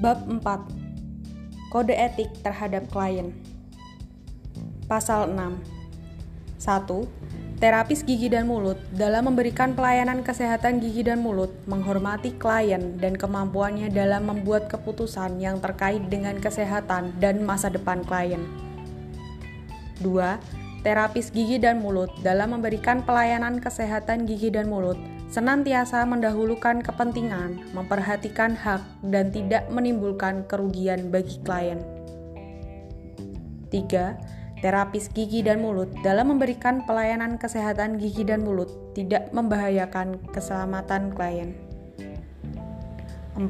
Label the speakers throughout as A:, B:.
A: Bab 4 Kode etik terhadap klien Pasal 6 1. Terapis gigi dan mulut dalam memberikan pelayanan kesehatan gigi dan mulut menghormati klien dan kemampuannya dalam membuat keputusan yang terkait dengan kesehatan dan masa depan klien. 2. Terapis gigi dan mulut dalam memberikan pelayanan kesehatan gigi dan mulut senantiasa mendahulukan kepentingan, memperhatikan hak, dan tidak menimbulkan kerugian bagi klien. 3. Terapis gigi dan mulut dalam memberikan pelayanan kesehatan gigi dan mulut tidak membahayakan keselamatan klien. 4.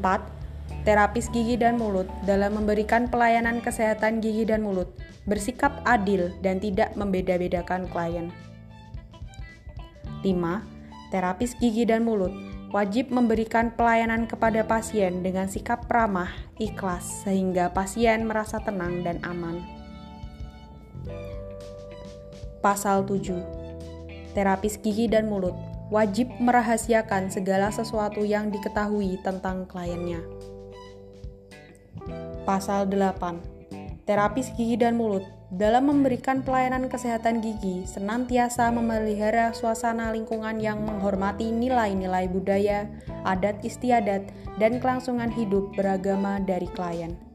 A: Terapis gigi dan mulut dalam memberikan pelayanan kesehatan gigi dan mulut bersikap adil dan tidak membeda-bedakan klien. 5 terapis gigi dan mulut wajib memberikan pelayanan kepada pasien dengan sikap ramah, ikhlas, sehingga pasien merasa tenang dan aman. Pasal 7. Terapis gigi dan mulut wajib merahasiakan segala sesuatu yang diketahui tentang kliennya. Pasal 8. Terapis gigi dan mulut dalam memberikan pelayanan kesehatan gigi, senantiasa memelihara suasana lingkungan yang menghormati nilai-nilai budaya, adat istiadat, dan kelangsungan hidup beragama dari klien.